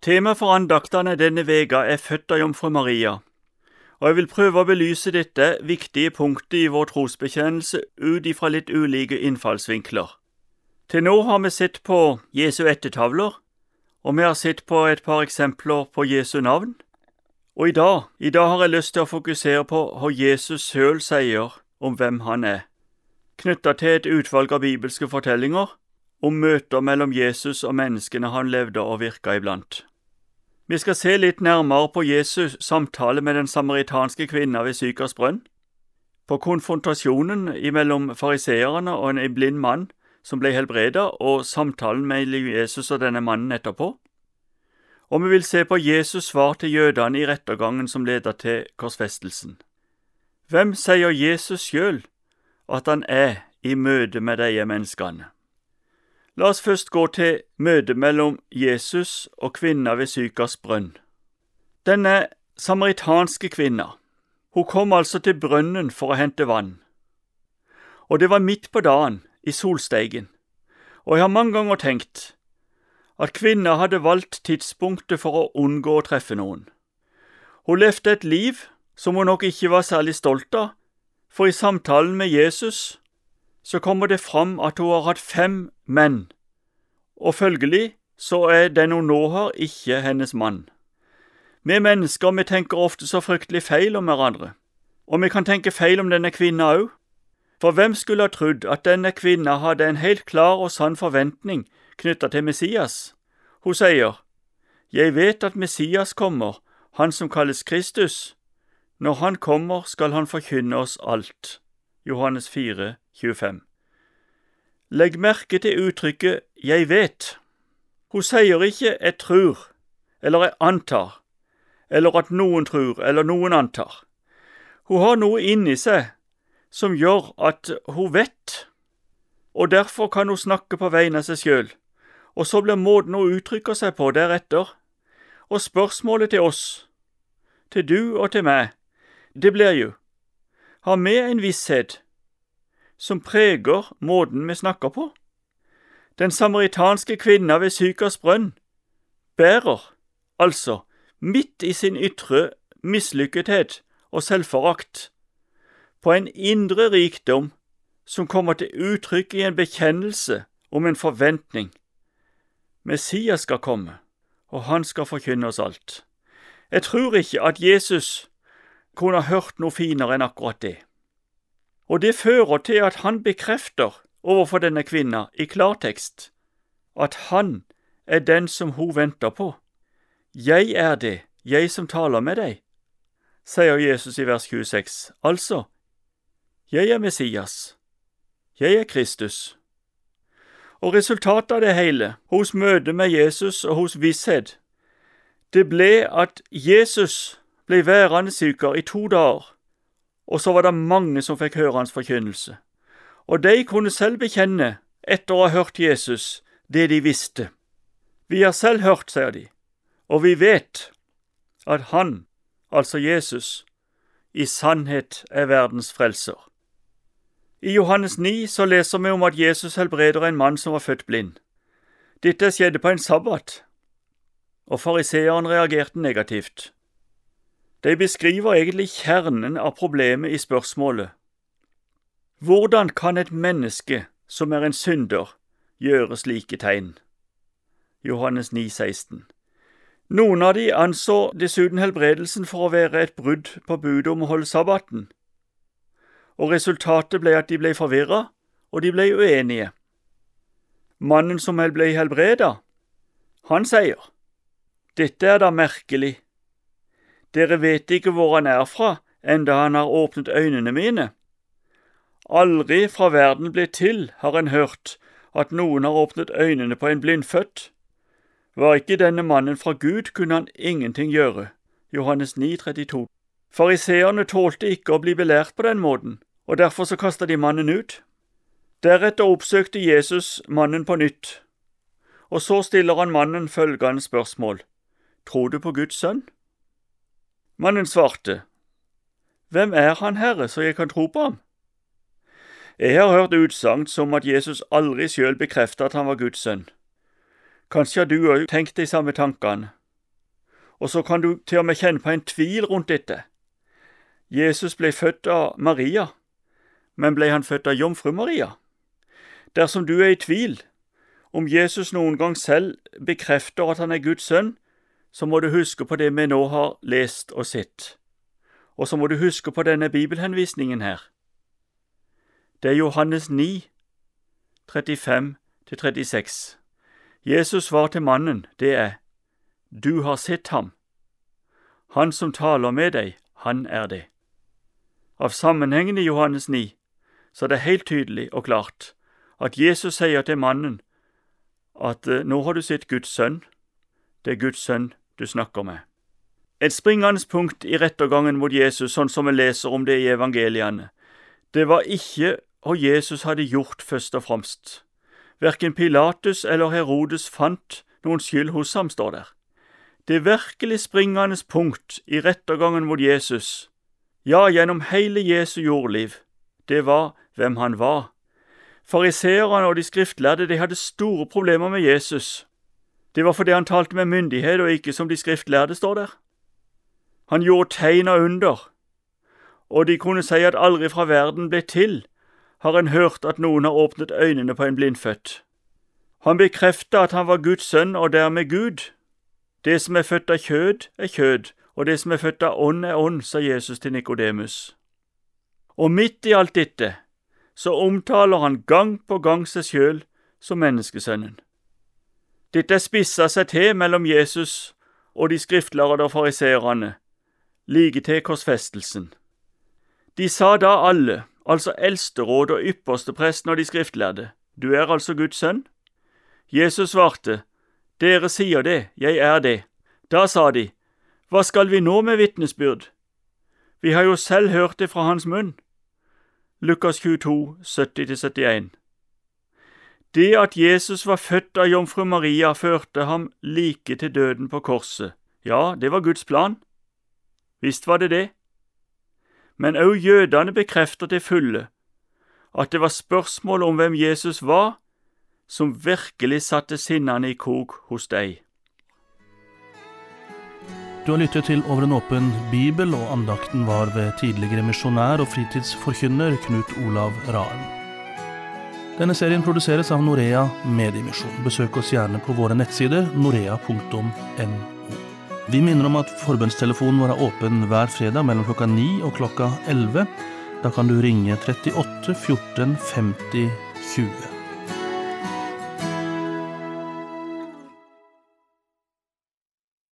Tema for andaktene denne veka er Født av jomfru Maria, og jeg vil prøve å belyse dette viktige punktet i vår trosbekjennelse ut ifra litt ulike innfallsvinkler. Til nå har vi sett på Jesu ettertavler, og vi har sett på et par eksempler på Jesu navn. Og i dag, i dag har jeg lyst til å fokusere på hva Jesus sjøl sier om hvem han er, knytta til et utvalg av bibelske fortellinger om møter mellom Jesus og menneskene han levde og virka iblant. Vi skal se litt nærmere på Jesus' samtale med den samaritanske kvinna ved Sykers brønn, på konfrontasjonen mellom fariseerne og en blind mann som ble helbreda, og samtalen mellom Jesus og denne mannen etterpå. Og vi vil se på Jesus' svar til jødene i rettergangen som leder til korsfestelsen. Hvem sier Jesus sjøl at han er i møte med disse menneskene? La oss først gå til møtet mellom Jesus og kvinna ved Sykars brønn. Denne samaritanske kvinna, hun kom altså til brønnen for å hente vann. Og det var midt på dagen, i solsteigen, og jeg har mange ganger tenkt at kvinna hadde valgt tidspunktet for å unngå å treffe noen. Hun levde et liv som hun nok ikke var særlig stolt av, for i samtalen med Jesus så kommer det fram at hun har hatt fem menn, og følgelig så er den hun nå har, ikke hennes mann. Vi mennesker vi tenker ofte så fryktelig feil om hverandre, og vi kan tenke feil om denne kvinna òg. For hvem skulle ha trodd at denne kvinna hadde en helt klar og sann forventning knytta til Messias? Hun sier, Jeg vet at Messias kommer, han som kalles Kristus. Når han kommer, skal han forkynne oss alt. Johannes 4, 25. Legg merke til uttrykket jeg vet. Hun sier ikke jeg tror eller jeg antar, eller at noen tror eller noen antar. Hun har noe inni seg som gjør at hun vet, og derfor kan hun snakke på vegne av seg sjøl, og så blir måten hun uttrykker seg på deretter. Og spørsmålet til oss, til du og til meg, det blir jo, har vi en visshet som preger måten vi snakker på. Den samaritanske kvinna ved Sykers brønn bærer, altså, midt i sin ytre mislykkethet og selvforakt, på en indre rikdom som kommer til uttrykk i en bekjennelse om en forventning. Messias skal komme, og han skal forkynne oss alt. Jeg tror ikke at Jesus kunne ha hørt noe finere enn akkurat det og det fører til at han bekrefter overfor denne kvinna i klartekst at han er den som hun venter på. Jeg er det, jeg som taler med deg, sier Jesus i vers 26. Altså, jeg er Messias, jeg er Kristus. Og resultatet av det hele, hos møtet med Jesus og hos visshet, det ble at Jesus ble værende syker i to dager og så var det mange som fikk høre hans forkynnelse. Og de kunne selv bekjenne, etter å ha hørt Jesus, det de visste. Vi har selv hørt, sier de, og vi vet at han, altså Jesus, i sannhet er verdens frelser. I Johannes 9 så leser vi om at Jesus helbreder en mann som var født blind. Dette skjedde på en sabbat, og fariseeren reagerte negativt. De beskriver egentlig kjernen av problemet i spørsmålet. Hvordan kan et menneske som er en synder, gjøre slike tegn? Johannes 9, 16. Noen av de anså dessuten helbredelsen for å være et brudd på budet om å holde sabbaten, og resultatet ble at de ble forvirra, og de ble uenige. Mannen som ble helbreda, han sier, dette er da merkelig, dere vet ikke hvor han er fra, enda han har åpnet øynene mine. Aldri fra verden ble til har en hørt at noen har åpnet øynene på en blindfødt. Var ikke denne mannen fra Gud, kunne han ingenting gjøre. Johannes 9, 32. Fariseerne tålte ikke å bli belært på den måten, og derfor så kasta de mannen ut. Deretter oppsøkte Jesus mannen på nytt, og så stiller han mannen følgende spørsmål. Tror du på Guds sønn? Mannen svarte, Hvem er han, Herre, så jeg kan tro på ham? Jeg har hørt utsagn som at Jesus aldri sjøl bekreftet at han var Guds sønn. Kanskje har du òg tenkt de samme tankene, Og så kan du til og med kjenne på en tvil rundt dette. Jesus ble født av Maria, men ble han født av jomfru Maria? Dersom du er i tvil om Jesus noen gang selv bekrefter at han er Guds sønn, så må du huske på det vi nå har lest og sett. Og så må du huske på denne bibelhenvisningen her. Det er Johannes 9, 35-36. Jesus svar til mannen, det er, Du har sett ham. Han som taler med deg, han er det. Av sammenhengen i Johannes 9 så er det helt tydelig og klart at Jesus sier til mannen at nå har du sett Guds sønn, det er Guds sønn du snakker med. Et springende punkt i rettergangen mot Jesus, sånn som vi leser om det i evangeliene, det var ikke hva Jesus hadde gjort først og fremst. Verken Pilatus eller Herodes fant noen skyld hos ham, står der. Det virkelig springende punkt i rettergangen mot Jesus, ja, gjennom hele Jesu jordliv, det var hvem han var. Fariseerne og de skriftlærde de hadde store problemer med Jesus. Det var fordi han talte med myndighet og ikke som de skriftlærde, står der. Han gjorde tegn og under, og de kunne si at aldri fra verden ble til, har en hørt at noen har åpnet øynene på en blindfødt. Han bekreftet at han var Guds sønn og dermed Gud. Det som er født av kjød, er kjød, og det som er født av ånd, er ånd, sa Jesus til Nikodemus. Og midt i alt dette så omtaler han gang på gang seg sjøl som menneskesønnen. Dette spissa seg til mellom Jesus og de skriftlærde og fariseerne, like til korsfestelsen. De sa da alle, altså eldsteråd og ypperste presten og de skriftlærde, du er altså Guds sønn? Jesus svarte, dere sier det, jeg er det. Da sa de, hva skal vi nå med vitnesbyrd? Vi har jo selv hørt det fra hans munn. Lukas 22, 70-71 det at Jesus var født av jomfru Maria, førte ham like til døden på korset. Ja, det var Guds plan. Visst var det det. Men òg jødene bekrefter til fulle at det var spørsmålet om hvem Jesus var, som virkelig satte sinnene i kok hos deg. Du har lyttet til Over en åpen bibel, og andakten var ved tidligere misjonær og fritidsforkynner Knut Olav Raen. Denne serien produseres av Norea Mediemisjon. Besøk oss gjerne på våre nettsider norea.no. Vi minner om at forbundstelefonen vår er åpen hver fredag mellom klokka 9 og klokka 11. Da kan du ringe 38 14 50 20.